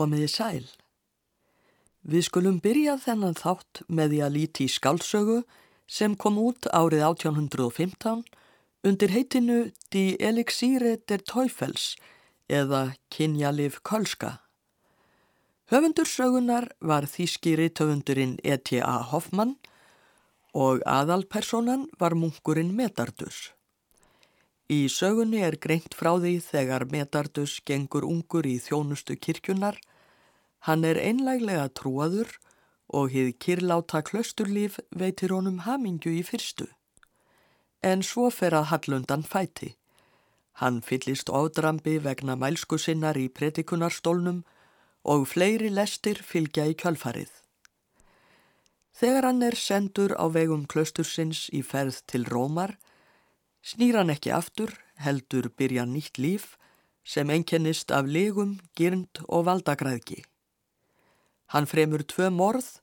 Komiði sæl. Við skulum byrja þennan þátt með því að líti í skálsögu sem kom út árið 1815 undir heitinu Die Elixire der Teufels eða Kynjalif Kölska. Höfundur sögunar var þýski rítöfundurinn E.T.A. Hoffmann og aðalpersonan var munkurinn Metardus. Í sögunni er greint frá því þegar Metardus gengur ungur í þjónustu kirkjunar. Hann er einlæglega trúaður og hið kirláta klösturlíf veitir honum hamingju í fyrstu. En svo fer að Hallundan fæti. Hann fyllist ódrambi vegna mælsku sinnar í predikunarstólnum og fleiri lestir fylgja í kjölfarið. Þegar hann er sendur á vegum klöstursins í ferð til Rómar, snýr hann ekki aftur, heldur byrja nýtt líf sem einkennist af legum, gyrnd og valdagræðki. Hann fremur tvö morð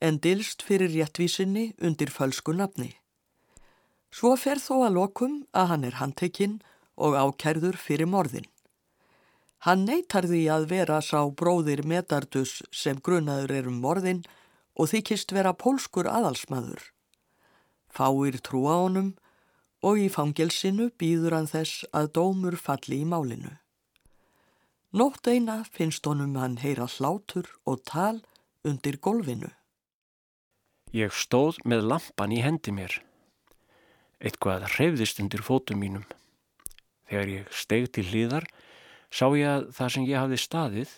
en dilst fyrir réttvísinni undir fölsku nafni. Svo fer þó að lokum að hann er handtekinn og ákærður fyrir morðin. Hann neytar því að vera sá bróðir Metardus sem grunaður er um morðin og þykist vera pólskur aðalsmaður. Fáir trúa honum og í fangelsinu býður hann þess að dómur falli í málinu. Nótt eina finnst honum hann heyra hlátur og tal undir golfinu. Ég stóð með lampan í hendi mér. Eitthvað hreyfðist undir fótum mínum. Þegar ég steg til hlýðar sá ég að það sem ég hafði staðið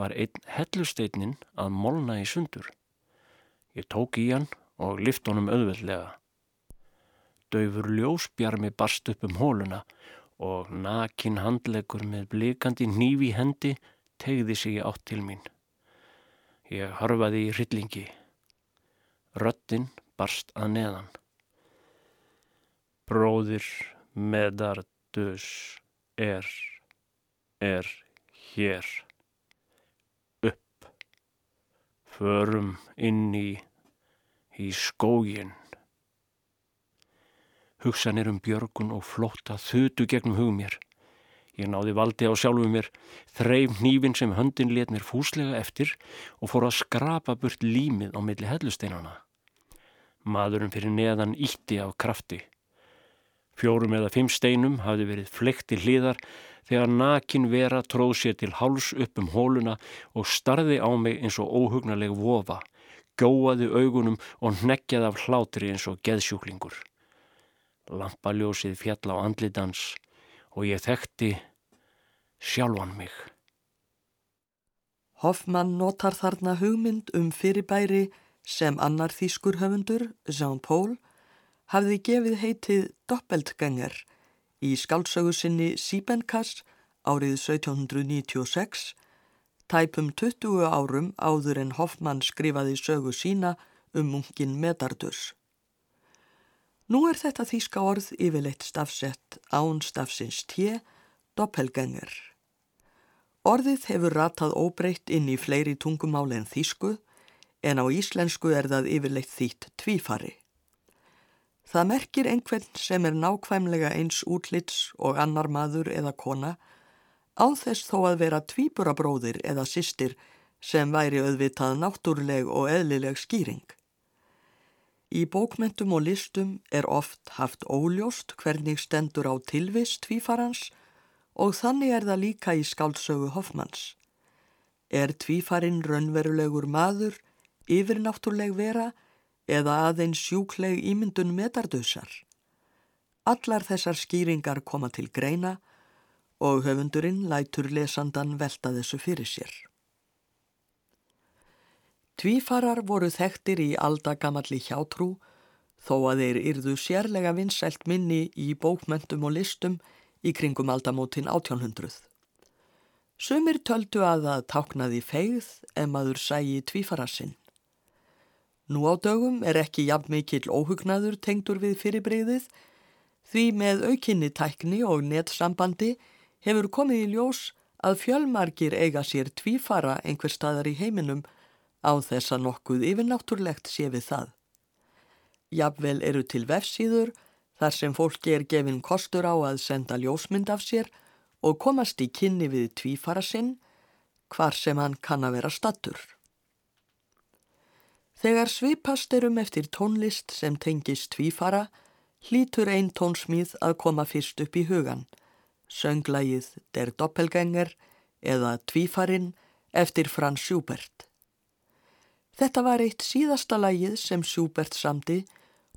var einn hellusteitnin að molna í sundur. Ég tók í hann og lift honum auðveldlega. Dauður ljósbjarmi barst upp um hóluna og nakin handlegur með blikandi nýfi hendi tegði sig átt til mín. Ég harfaði í hryllingi. Röttin barst að neðan. Bróðir meðardus er, er hér. förum inn í, í skógin. Hugsanir um björgun og flótta þutu gegnum hugum mér. Ég náði valdi á sjálfu mér, þreif nývin sem höndin let mér fúslega eftir og fór að skrapa burt límið á milli hellusteinana. Maðurinn fyrir neðan ítti af krafti. Fjórum eða fimm steinum hafði verið flekti hliðar þegar nakin vera tróð sér til háls upp um hóluna og starði á mig eins og óhugnaleg vofa, góaði augunum og neggjaði af hlátri eins og geðsjúklingur. Lampaljósið fjall á andlitans og ég þekkti sjálfan mig. Hoffmann notar þarna hugmynd um fyrirbæri sem annar þýskur höfundur, Jean Paul, hafði gefið heitið Doppeltgänger í skáldsögu sinni Siebenkass árið 1796, tæpum 20 árum áður en Hoffmann skrifaði sögu sína um munkin Medardus. Nú er þetta þýska orð yfirleitt stafsett án stafsins tje, doppelganger. Orðið hefur ratað óbreytt inn í fleiri tungumáli en þýsku, en á íslensku er það yfirleitt þýtt tvífari. Það merkir einhvern sem er nákvæmlega eins útlits og annar maður eða kona á þess þó að vera tvíburabróðir eða sýstir sem væri auðvitað náttúrleg og eðlileg skýring. Í bókmentum og listum er oft haft óljóst hvernig stendur á tilvist tvífarans og þannig er það líka í skáldsögu Hoffmanns. Er tvífarin raunverulegur maður, yfirnáttúrleg vera eða aðeins sjúkleg ímyndun metardusar. Allar þessar skýringar koma til greina og höfundurinn lætur lesandan velta þessu fyrir sér. Tvífarar voru þekktir í aldagamalli hjátrú þó að þeir yrðu sérlega vinsælt minni í bókmentum og listum í kringum aldamótin 1800. Sumir töldu að það táknaði feigð ef maður sægi tvífarasinn. Nú á dögum er ekki jafn mikill óhugnaður tengdur við fyrirbreyðið því með aukinni tækni og nettsambandi hefur komið í ljós að fjölmarkir eiga sér tvífara einhver staðar í heiminum á þess að nokkuð yfirnáttúrlegt sé við það. Jafnvel eru til vefsíður þar sem fólki er gefin kostur á að senda ljósmynd af sér og komast í kynni við tvífara sinn, hvar sem hann kann að vera stattur. Þegar svipast erum eftir tónlist sem tengist tvífara, hlítur einn tónsmíð að koma fyrst upp í hugan, sönglægið Der Doppelgänger eða Tvífarin eftir Franz Schubert. Þetta var eitt síðasta lægið sem Schubert samti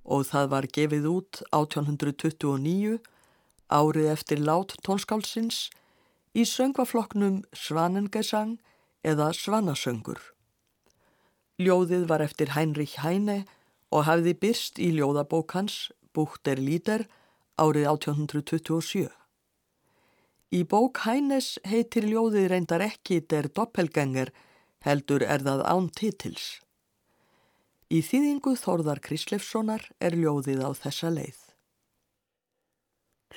og það var gefið út 1829, árið eftir lát tónskálsins, í söngvafloknum Svanengesang eða Svanasöngur. Ljóðið var eftir Heinrich Heine og hafði byrst í ljóðabókans Búkter Líder árið 1827. Í bók Heines heitir ljóðið reyndar ekki Der Doppelgänger heldur er það án titils. Í þýðingu Þórðar Krislefssonar er ljóðið á þessa leið.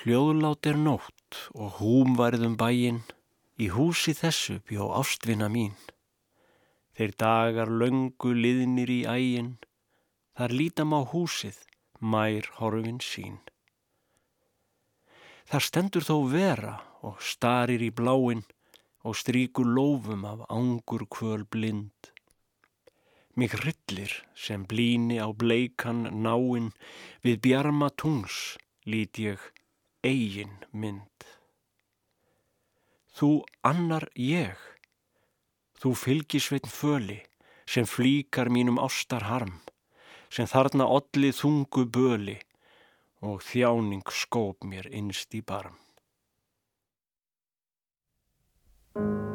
Hljóðlát er nótt og húm varðum bæinn, í húsi þessu bjó ástvinna mín. Þeir dagar löngu liðnir í ægin, þar lítam á húsið, mær horfin sín. Þar stendur þó vera og starir í bláin og stríkur lófum af ángur kvöl blind. Mig rillir sem blíni á bleikan náinn við bjarma tungs lít ég eigin mynd. Þú annar ég Þú fylgisveitn föli sem flíkar mínum ástar harm, sem þarna ollið þungu böli og þjáning skóp mér innst í barm. thank you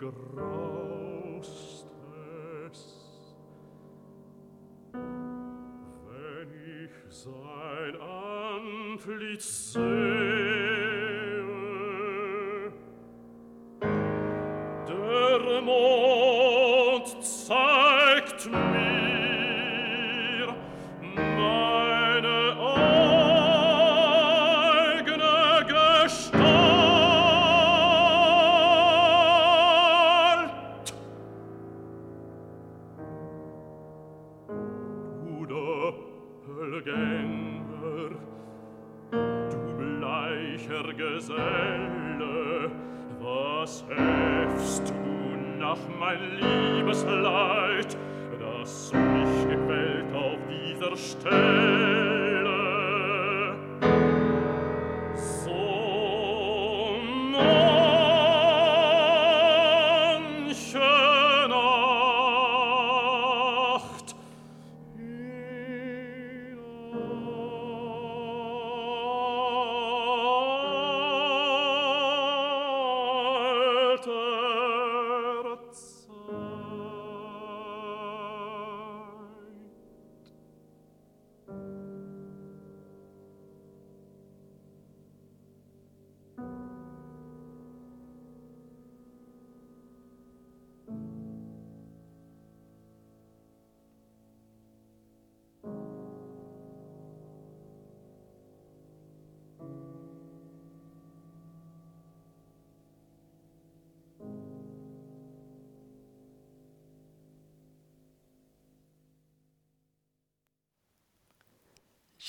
graustest, wenn ich sein Antlitz sehe, der Mond zeigt mir,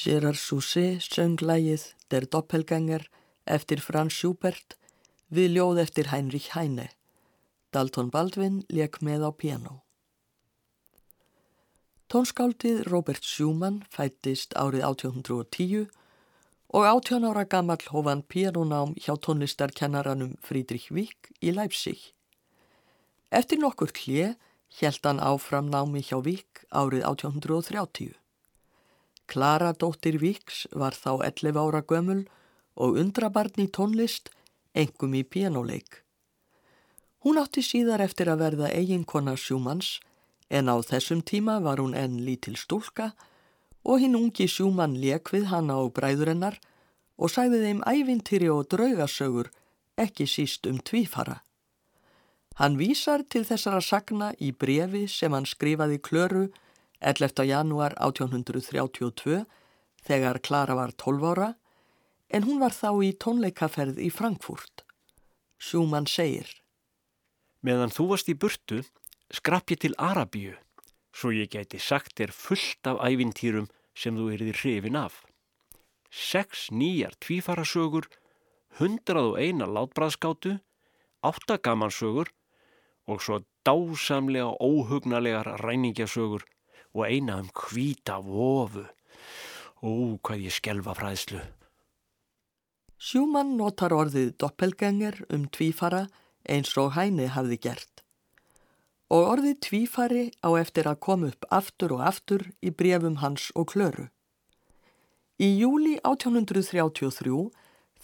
Gérard Sousset söng lægið Der Doppelganger eftir Franz Schubert við ljóð eftir Heinrich Heine. Dalton Baldwin leik með á piano. Tónskáldið Robert Schumann fættist árið 1810 og 18 ára gammal hófan pianonám hjá tónlistarkennaranum Friedrich Wieck í Leipzig. Eftir nokkur klið hann áfram námi hjá Wieck árið 1830. Klara dóttir Víks var þá 11 ára gömul og undrabarn í tónlist, engum í pianoleik. Hún átti síðar eftir að verða eiginkona sjúmanns en á þessum tíma var hún enn lítil stúlka og hinn ungi sjúmann leik við hana og bræðurinnar og sæði þeim ævintýri og draugasögur ekki síst um tvífara. Hann vísar til þessara sagna í brefi sem hann skrifaði klöru 11. janúar 1832 þegar Klara var 12 ára en hún var þá í tónleikaferð í Frankfurt. Sjúmann segir Meðan þú varst í burtu skrapp ég til Arabíu svo ég geti sagt þér fullt af ævintýrum sem þú erið hrifin af. Seks nýjar tvífarasögur, hundrað og eina látbræðskátu, átta gamansögur og svo dásamlega óhugnalegar ræningjasögur og eina um hvita vofu. Ó, hvað ég skelfa fræðslu. Sjúmann notar orðið doppelganger um tvífara eins og hæni hafði gert. Og orðið tvífari á eftir að koma upp aftur og aftur í brefum hans og klöru. Í júli 1833,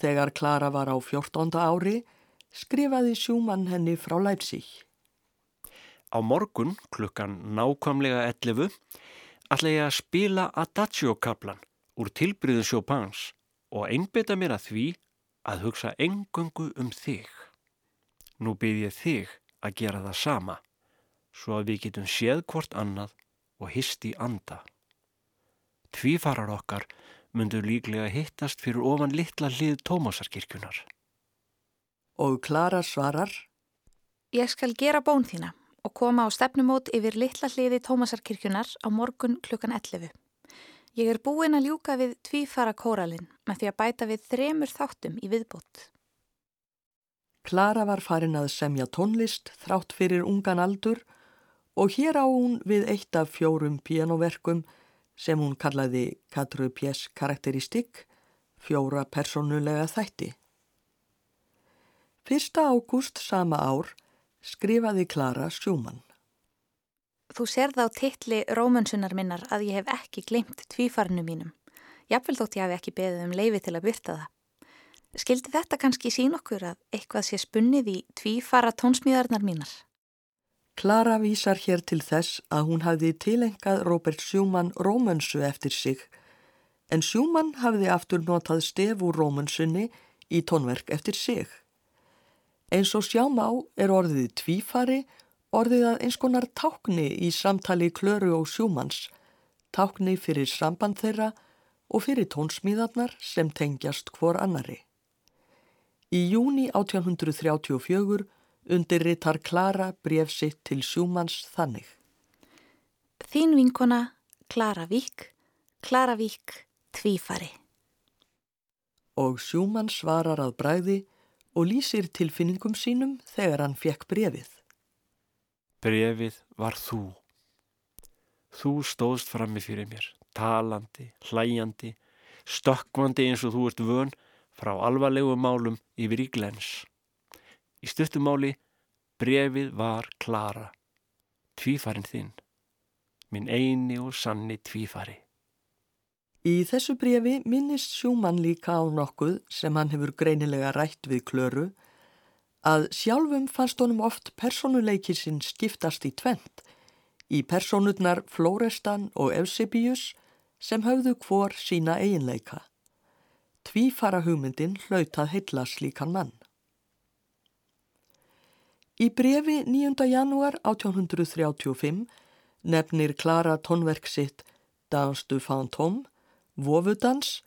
þegar Klara var á 14. ári, skrifaði Sjúmann henni frá Leipzig. Á morgun klukkan nákvæmlega 11 ætla ég að spila Adagio-kaplan úr tilbyrðin Chopins og einbeta mér að því að hugsa engöngu um þig. Nú byrð ég þig að gera það sama svo að við getum séð hvort annað og hist í anda. Tvífarar okkar myndur líklega hittast fyrir ofan litla hlið Tómasarkirkjunar. Og Klara svarar Ég skal gera bón þína og koma á stefnumót yfir litla hliði Tómasarkirkjunar á morgun klukkan 11. Ég er búin að ljúka við tvífara kóralinn með því að bæta við þremur þáttum í viðbót. Klara var farin að semja tónlist þrátt fyrir ungan aldur og hér á hún við eitt af fjórum pianoverkum sem hún kallaði Katru Pjess karakteristik, fjóra personulega þætti. 1. ágúst sama ár skrifaði Klara Sjúmann. Þú serð á titli Rómansunar minnar að ég hef ekki glemt tvífarnu mínum. Jafnvel þótt ég hef ekki beðið um leifi til að byrta það. Skildi þetta kannski sín okkur að eitthvað sé spunnið í tvífara tónsmíðarnar mínar? Klara vísar hér til þess að hún hafði tilengað Robert Sjúmann Rómansu eftir sig en Sjúmann hafði aftur notað stef úr Rómansunni í tónverk eftir sig. Eins og sjáum á er orðið tvífari orðið að eins konar tákni í samtali Klöru og Sjúmanns, tákni fyrir samband þeirra og fyrir tónsmíðarnar sem tengjast hvor annari. Í júni 1834 undirritar Klara bref sitt til Sjúmanns þannig. Þín vinkona Klara Vík, Klara Vík, tvífari. og Sjúmann svarar að bræði og lýsir tilfinningum sínum þegar hann fekk brefið. Brefið var þú. Þú stóðst frammi fyrir mér, talandi, hlæjandi, stökkvandi eins og þú ert vön frá alvarlegu málum yfir í glens. Í stuttumáli brefið var klara, tvífarin þinn, minn eini og sanni tvífari. Í þessu brefi minnist Sjúmann líka á nokkuð sem hann hefur greinilega rætt við klöru að sjálfum fannst honum oft personuleikisinn skiptast í tvent í personurnar Flórestan og Eusebius sem höfðu hvor sína eiginleika. Tvífara hugmyndin hlautað heilla slíkan mann. Í brefi 9. janúar 1835 nefnir Klara tónverk sitt Dans du Fantôme Vofudans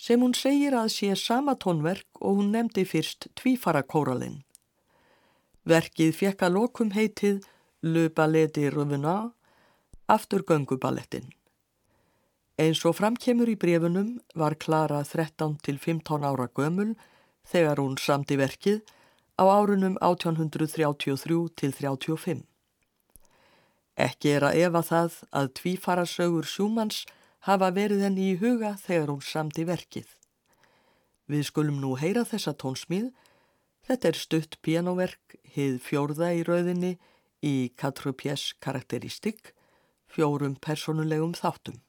sem hún segir að sé sama tónverk og hún nefndi fyrst tvífarakóralinn. Verkið fekk að lokum heitið Le Ballet de Revenant, afturgönguballettin. Eins og framkemur í brefunum var Klara 13 til 15 ára gömul þegar hún samti verkið á árunum 1833 til 35. Ekki er að efa það að tvífarasögur sjúmanns hafa verið henni í huga þegar hún samti verkið. Við skulum nú heyra þessa tónsmíð. Þetta er stutt pianoverk, hið fjórða í rauðinni í Katrupies karakteristik, fjórum personulegum þáttum.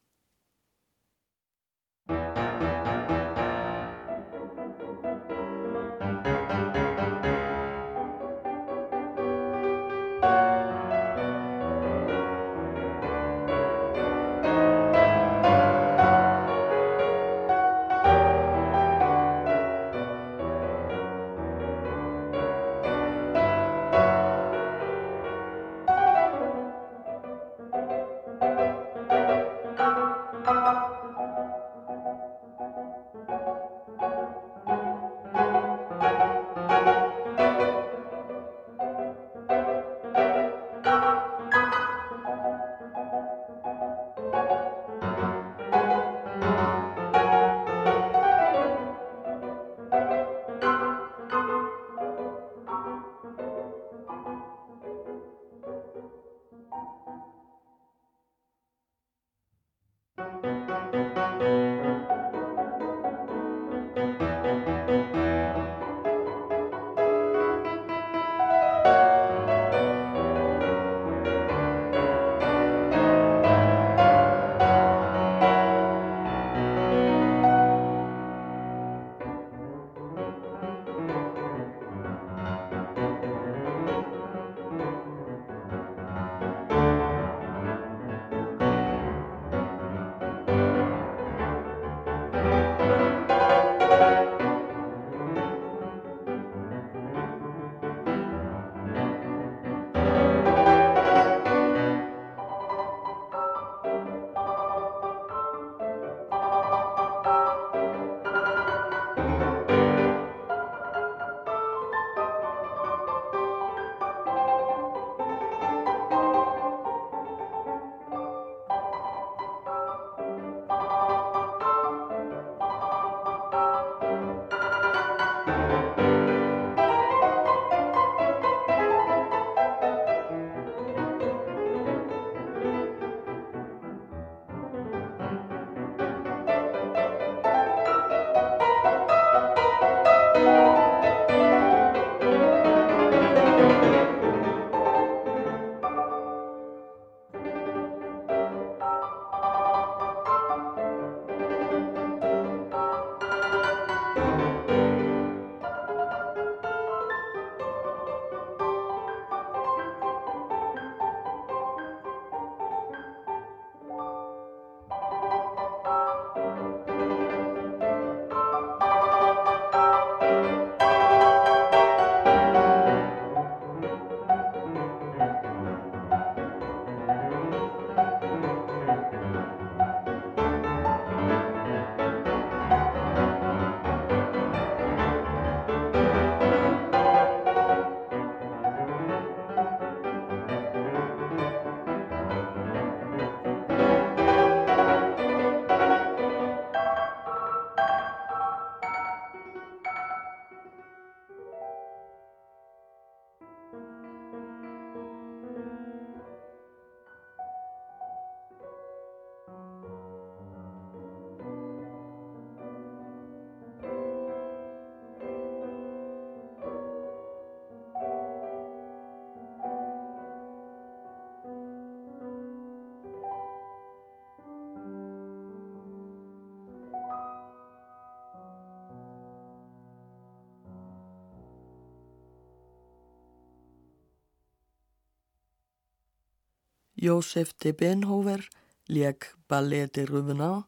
Jósef de Benhover leg Balletti Ruvuna,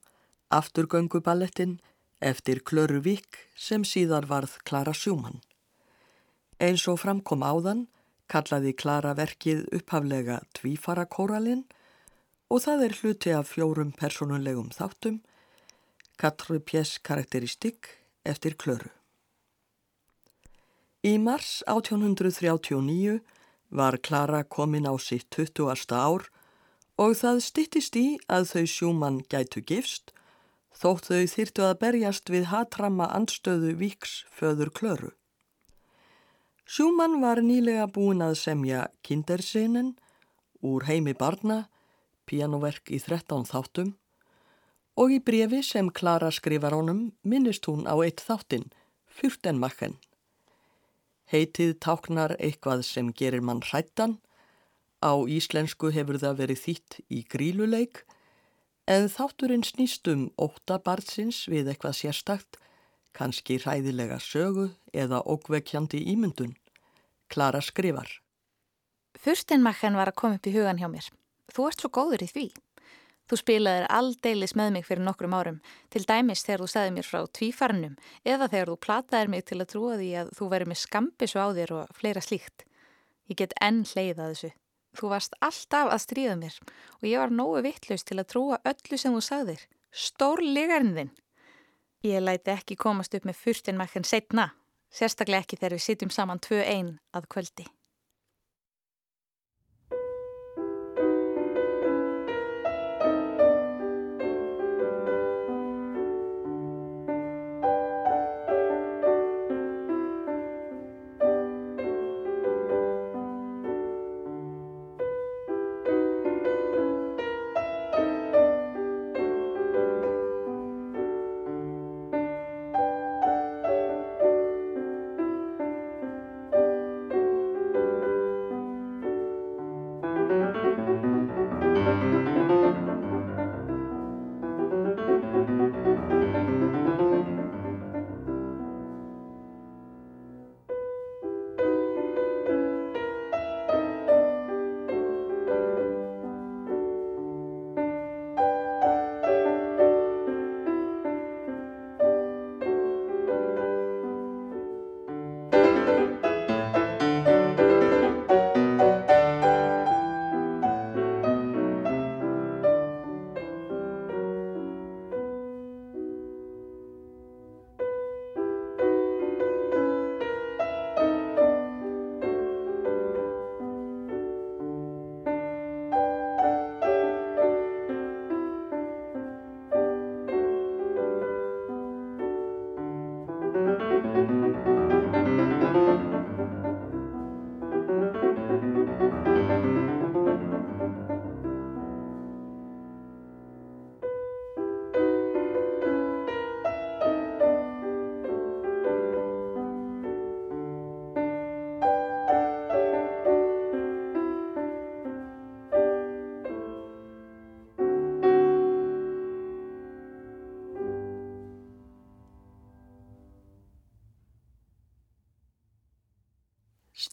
afturgönguballettin eftir Klöru Vík sem síðar varð Klara Sjúmann. Eins og framkom áðan kallaði Klara verkið upphaflega Tvífarakóralinn og það er hluti af fjórum personulegum þáttum, Katru Pjess karakteristik eftir Klöru. Í mars 1839 var Klara komin á sitt 20. ár og það stittist í að þau sjúmann gætu gifst þótt þau þyrtu að berjast við hatramma anstöðu Víks föður Klöru. Sjúmann var nýlega búin að semja Kindersinen úr heimi barna, pianoverk í 13 þáttum og í brefi sem Klara skrifar honum minnist hún á eitt þáttin, Fyrtenmachen. Heitið táknar eitthvað sem gerir mann hrættan. Á íslensku hefur það verið þýtt í gríluleik en þátturinn snýst um óta barnsins við eitthvað sérstakt, kannski hræðilega sögu eða ókvekkjandi ímyndun. Klara skrifar. Fyrstenmakkan var að koma upp í hugan hjá mér. Þú ert svo góður í því. Þú spilaðir aldeilis með mig fyrir nokkrum árum, til dæmis þegar þú sagði mér frá tvífarnum eða þegar þú plataðir mig til að trúa því að þú væri með skambisu á þér og fleira slíkt. Ég get enn hleyða þessu. Þú varst alltaf að stríða mér og ég var nógu vittlaust til að trúa öllu sem þú sagðir. Stór ligarinn þinn. Ég læti ekki komast upp með fyrstinmakkan setna, sérstaklega ekki þegar við sitjum saman tvö einn að kvöldi.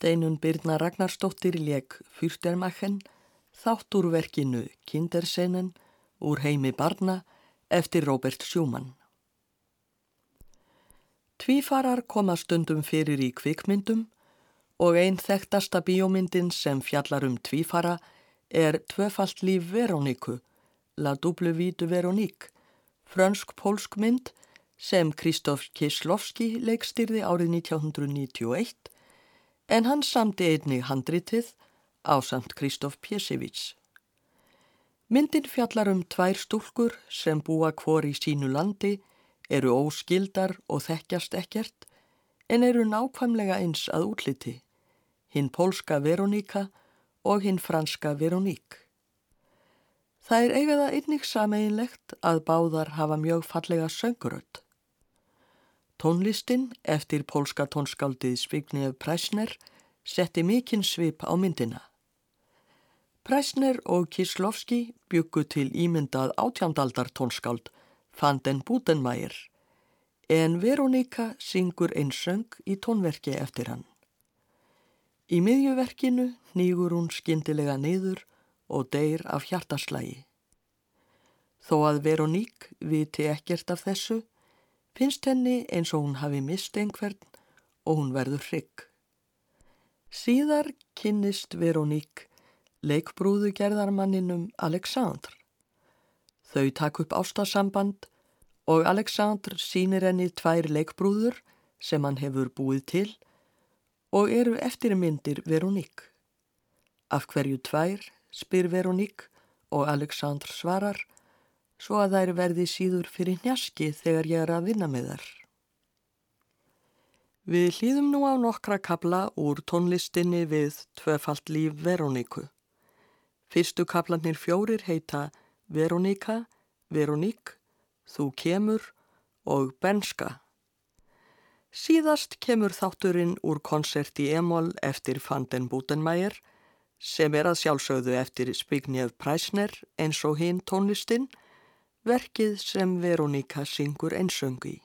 Steinun Birna Ragnarstóttir leik Fyrtermachen þátt úr verkinu Kindersennen úr heimi barna eftir Robert Schumann. Tvífarar koma stundum fyrir í kvikmyndum og einn þekktasta bíómyndin sem fjallar um tvífara er Tvöfalt líf Veroníku, La Double Vie de Veronique, frönsk-pólsk mynd sem Kristóf Kislovski leikstyrði árið 1991 en hann samti einni handritið á samt Kristóf Pjesevits. Myndin fjallar um tvær stúlkur sem búa hvor í sínu landi, eru óskildar og þekkjast ekkert, en eru nákvæmlega eins að útliti, hinn pólska Veroníka og hinn franska Veroník. Það er eigaða einnig sameinlegt að báðar hafa mjög fallega sönguröld. Tónlistin eftir pólska tónskáldið Svignið Præsner setti mikinn svip á myndina. Præsner og Kislovski byggu til ímyndað átjándaldar tónskáld Fanden Butenmeier en Veronika syngur einn söng í tónverki eftir hann. Í miðjuverkinu nýgur hún skindilega neyður og deyr af hjartaslægi. Þó að Veroník viti ekkert af þessu, finnst henni eins og hún hafi mist einhvern og hún verður hrygg. Síðar kynnist Veroník leikbrúðu gerðarmanninum Aleksandr. Þau takk upp ástasamband og Aleksandr sínir henni tvær leikbrúður sem hann hefur búið til og eru eftirmyndir Veroník. Af hverju tvær, spyr Veroník og Aleksandr svarar, svo að þær verði síður fyrir njaski þegar ég er að vinna með þær. Við hlýðum nú á nokkra kabla úr tónlistinni við Tvöfalt líf Veroníku. Fyrstu kaplanir fjórir heita Veroníka, Veroník, Þú kemur og Benska. Síðast kemur þátturinn úr konsert í Emol eftir Fanden Butenmeier sem er að sjálfsögðu eftir Spignjöf Præsner eins og hinn tónlistinn, verkið sem Veroníka syngur einsöngu í.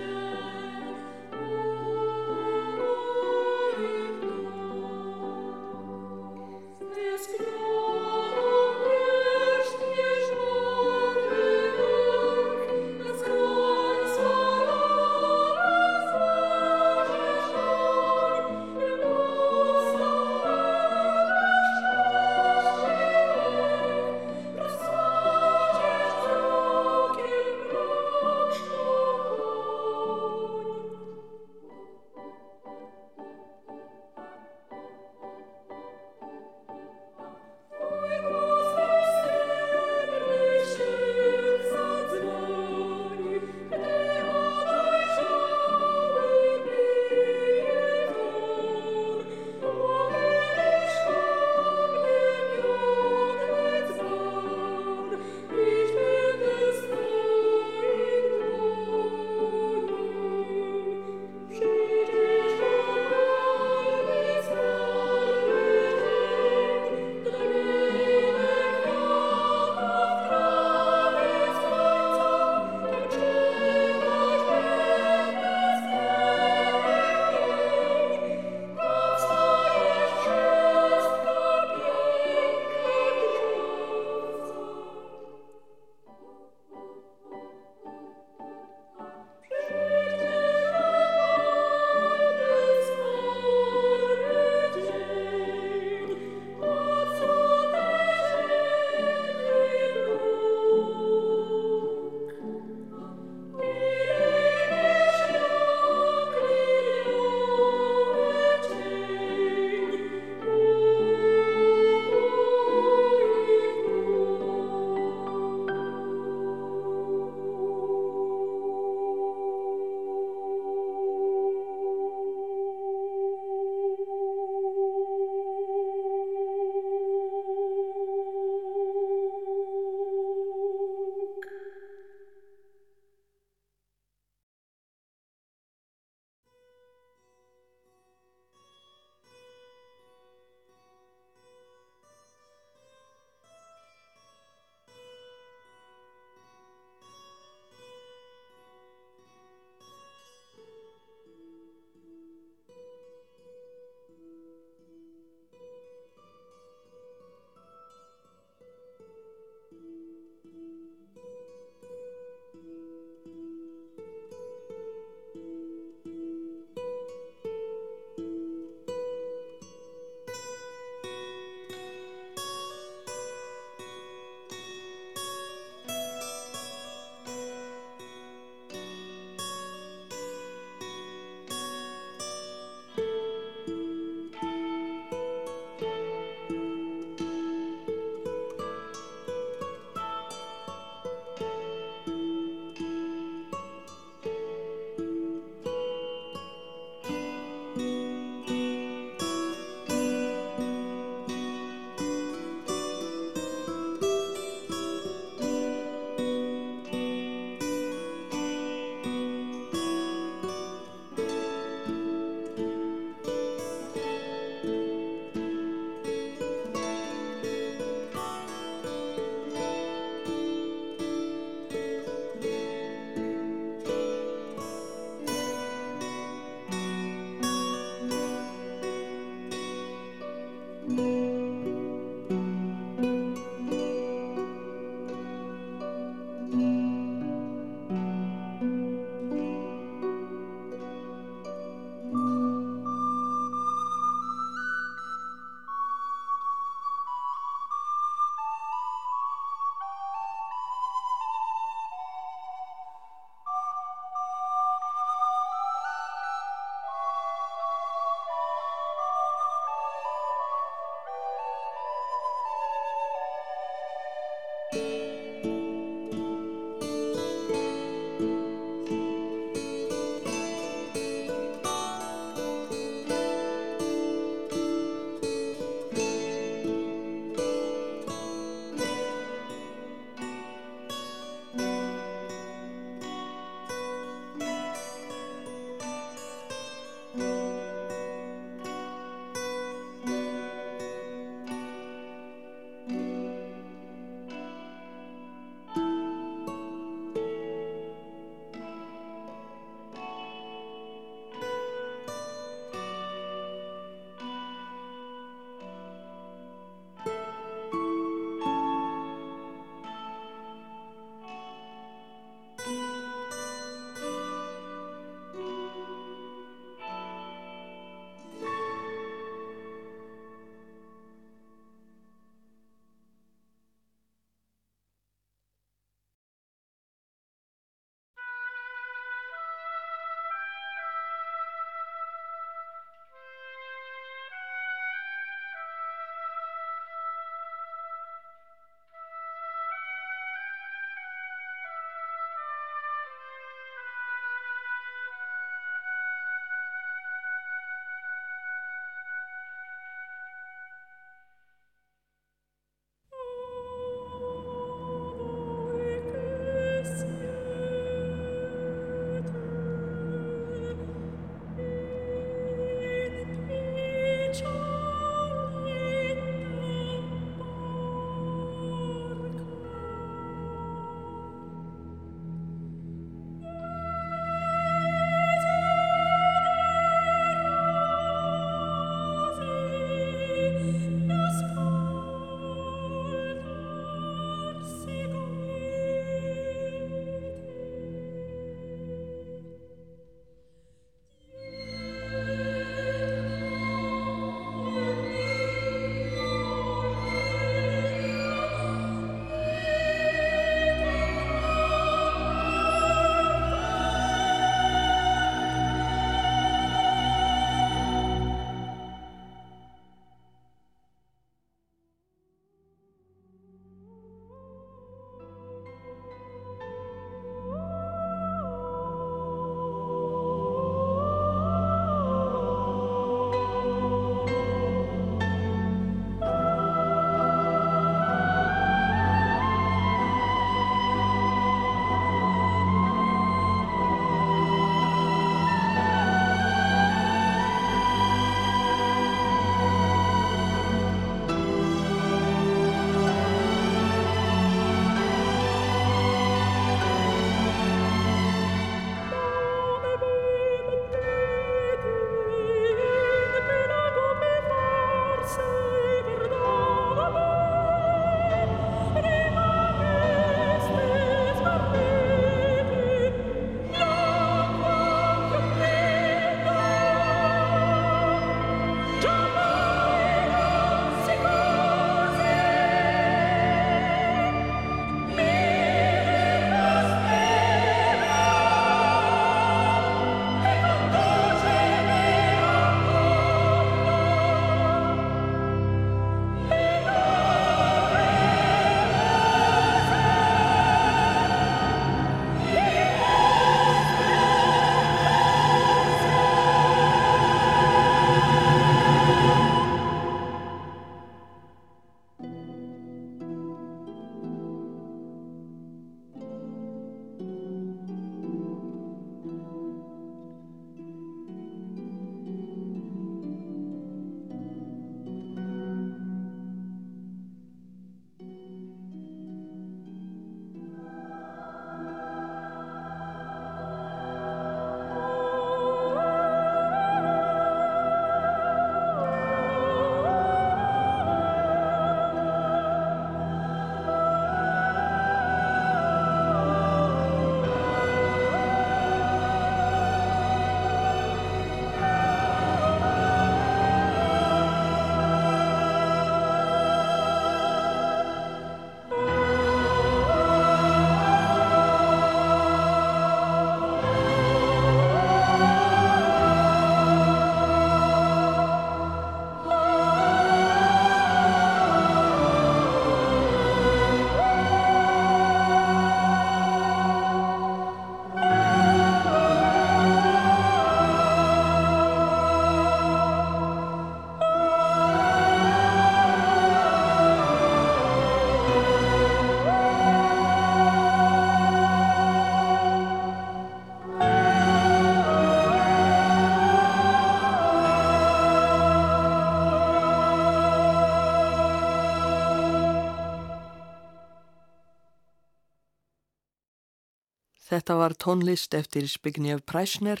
Þetta var tónlist eftir Spignef Præsner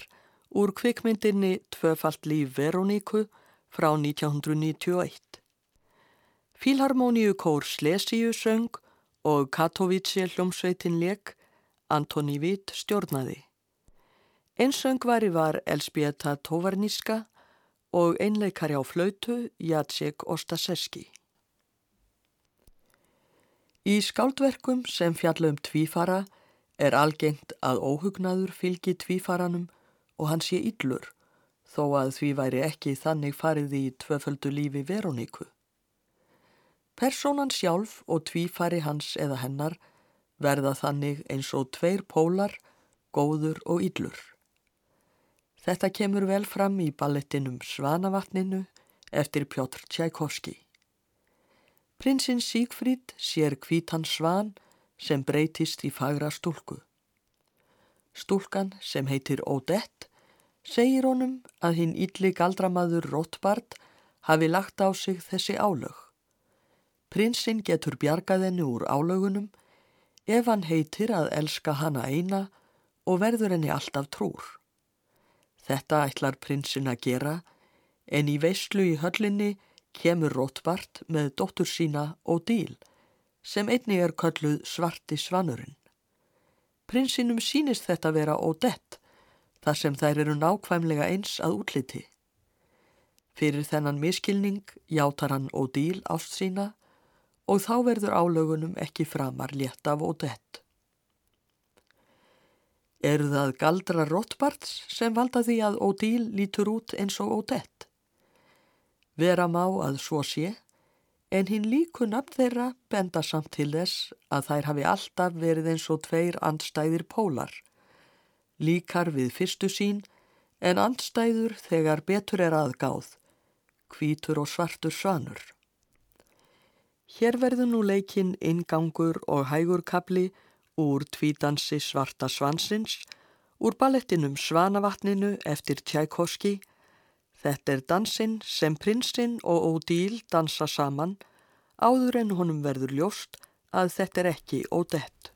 úr kvikmyndinni Tvöfalt líf Veroníku frá 1991. Fílharmoníu kór Slesíu söng og Katovítsje hljómsveitin leik Antoni Witt stjórnaði. Einsöngvari var Elspieta Tovarníska og einleikari á flautu Jacek Ostaseski. Í skáldverkum sem fjallum tvífara er algengt að óhugnaður fylgi tvífaranum og hann sé yllur, þó að því væri ekki þannig farið í tvöföldu lífi Veroníku. Personan sjálf og tvífari hans eða hennar verða þannig eins og tveir pólar, góður og yllur. Þetta kemur vel fram í ballettinum Svanavatninu eftir Pjótr Tjækovski. Prinsinn Sígfríd sér kvítan svan sem breytist í fagra stúlku. Stúlkan sem heitir Odette segir honum að hinn ylli galdramaður Rothbard hafi lagt á sig þessi álög. Prinsinn getur bjargað henni úr álögunum ef hann heitir að elska hana eina og verður henni alltaf trúr. Þetta ætlar prinsinn að gera en í veislu í höllinni kemur Rothbard með dóttur sína Odile sem einni er kölluð svarti svanurinn. Prinsinum sínist þetta vera Odette þar sem þær eru nákvæmlega eins að útliti. Fyrir þennan miskilning játar hann Odile ást sína og þá verður álögunum ekki framar létt af Odette. Eru það galdra Rothbards sem valda því að Odile lítur út eins og Odette? Vera má að svo sé, en hinn líku nafn þeirra benda samt til þess að þær hafi alltaf verið eins og tveir andstæðir pólar. Líkar við fyrstu sín, en andstæður þegar betur er aðgáð, hvítur og svartur svanur. Hér verður nú leikinn ingangur og hægurkabli úr tvídansi svarta svansins, úr ballettinum Svanavatninu eftir Tjækoski, Þetta er dansinn sem prinsinn og Ódíl dansa saman áður en honum verður ljóst að þetta er ekki Ódett.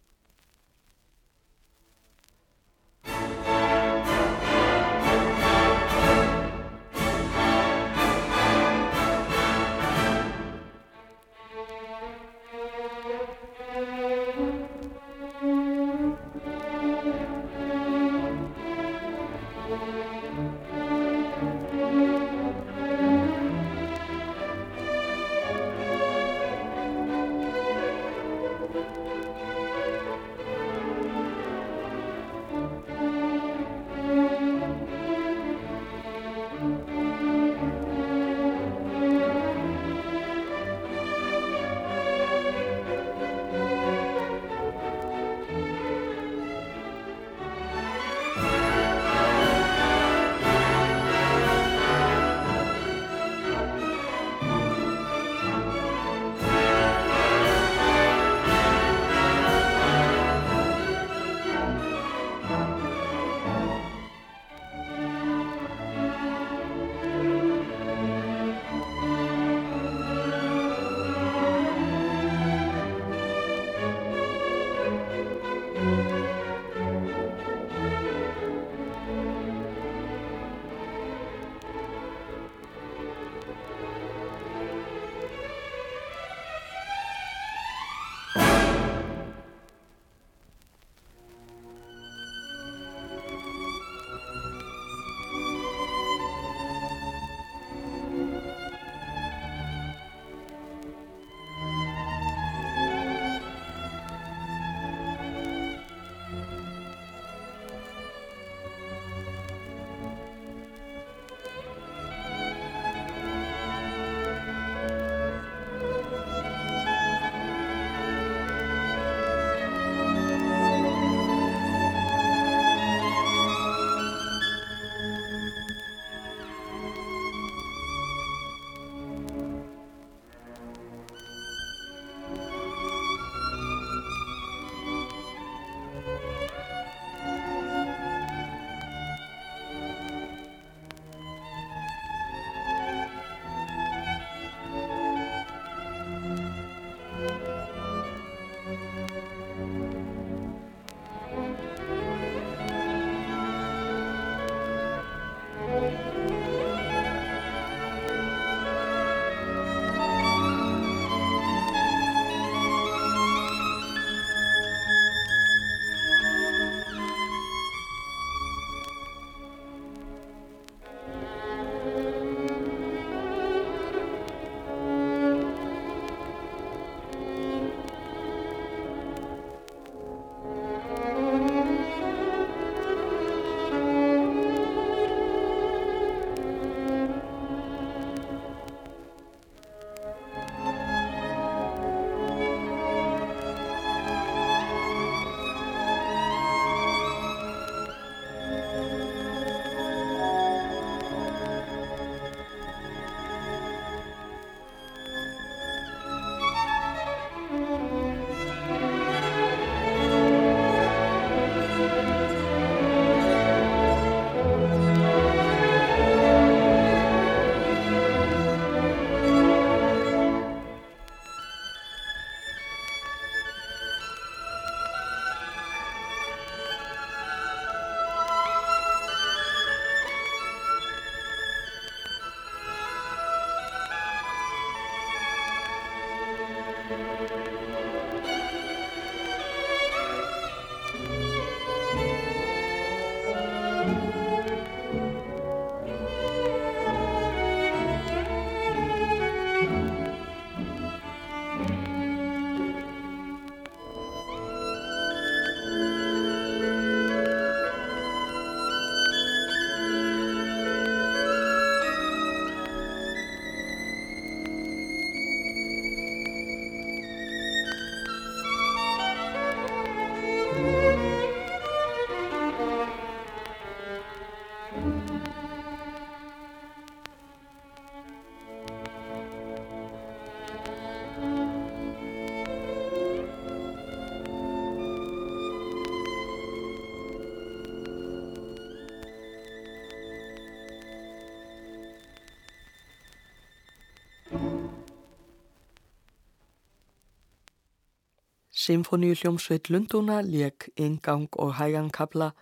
Symfoníu hljómsveit Lundúna leik ingang og hægankabla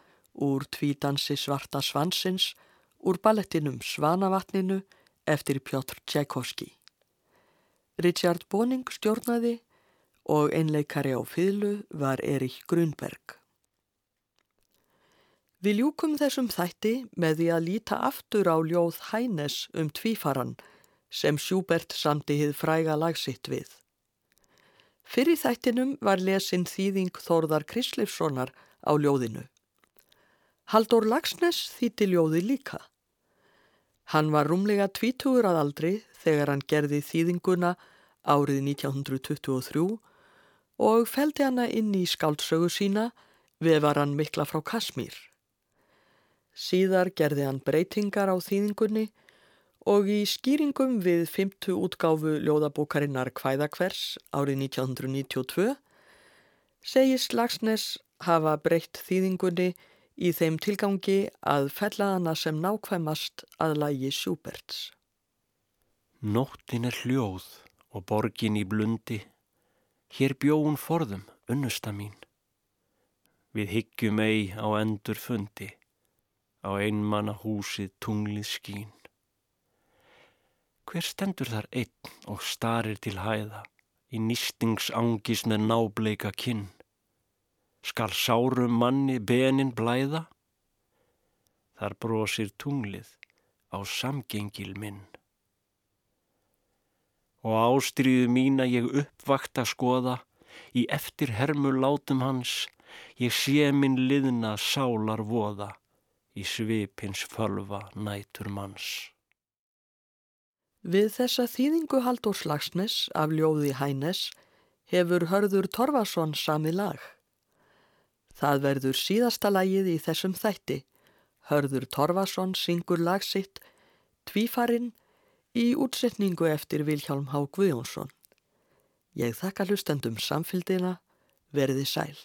úr tvídansi svarta svansins úr ballettinum Svanavatninu eftir Pjótr Tchaikovsky. Richard Boning stjórnaði og einleikari á fylgu var Erich Grunberg. Við ljúkum þessum þætti með því að líta aftur á ljóð Hænes um tvífaran sem Schubert samti hið fræga lagsitt við. Fyrir þættinum var lesin þýðing Þórðar Krislefssonar á ljóðinu. Haldur Lagsnes þýtti ljóði líka. Hann var rúmlega tvítugur að aldri þegar hann gerði þýðinguna árið 1923 og feldi hana inn í skáldsögu sína við var hann mikla frá Kasmír. Síðar gerði hann breytingar á þýðingunni og í skýringum við fymtu útgáfu ljóðabókarinnar Kvæðakvers árið 1992 segist Lagsnes hafa breytt þýðingunni í þeim tilgangi að fellaðana sem nákvæmast að lægi Sjúberts. Nóttin er hljóð og borgin í blundi, hér bjóun forðum, unnusta mín. Við hyggjum ei á endur fundi, á einmanna húsið tunglið skín. Hver stendur þar einn og starir til hæða í nýstingsangis með nábleika kinn? Skal sárum manni benin blæða? Þar brosir tunglið á samgengil minn. Og ástriðu mína ég uppvakta skoða, í eftir hermu látum hans, ég sé minn liðna sálar voða, í svipins fölva nætur manns. Við þessa þýðingu Haldur Slagsnes af ljóði Hænes hefur Hörður Torfason sami lag. Það verður síðasta lagið í þessum þætti. Hörður Torfason syngur lagsitt Tvífarinn í útsetningu eftir Vilhjálm Há Guðjónsson. Ég þakka hlustendum samfildina, verði sæl.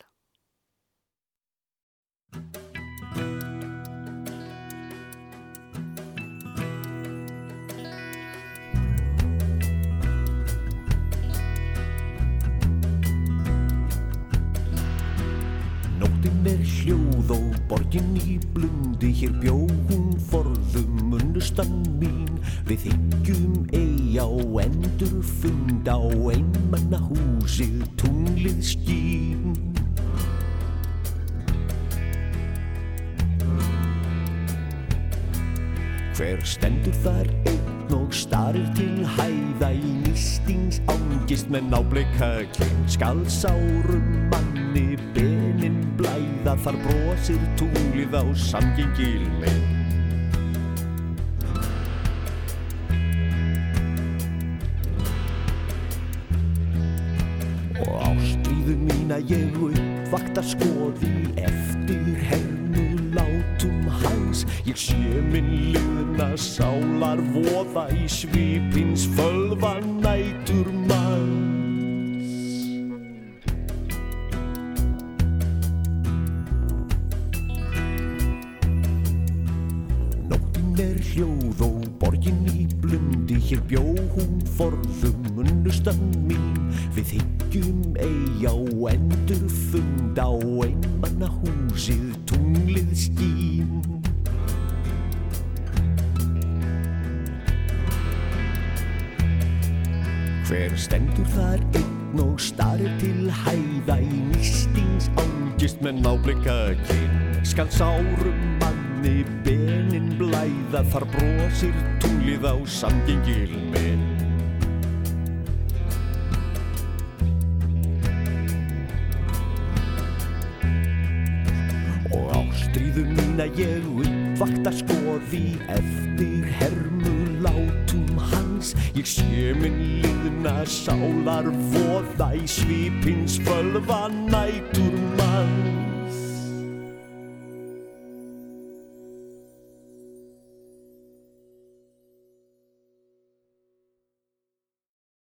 Hljóð og borgin í blundi hér bjó hún forðum unnustan mín. Við hyggjum ei á endur fund á einmanna húsið tunglið skín. Hver stendur þar einn og starir til hæða í nýstings ángist með nábleika kyn. Skal sárum manni benin blæða þar brosir tunglið á samgengil minn. Og ástríðu mín að ég uppvakta skoði eftir hernu látum hans. Ég sé minn liðna sálar voða í svipins fölva nætur forðum unnustan mín. Við hyggjum ei á endur fund á einmanna húsið tunglið skín. Hver stendur þar einn og starir til hæða í nýstings ángist með nábleika kyn skal sárum manni benin blæða þar brosir tunglið á samgengil minn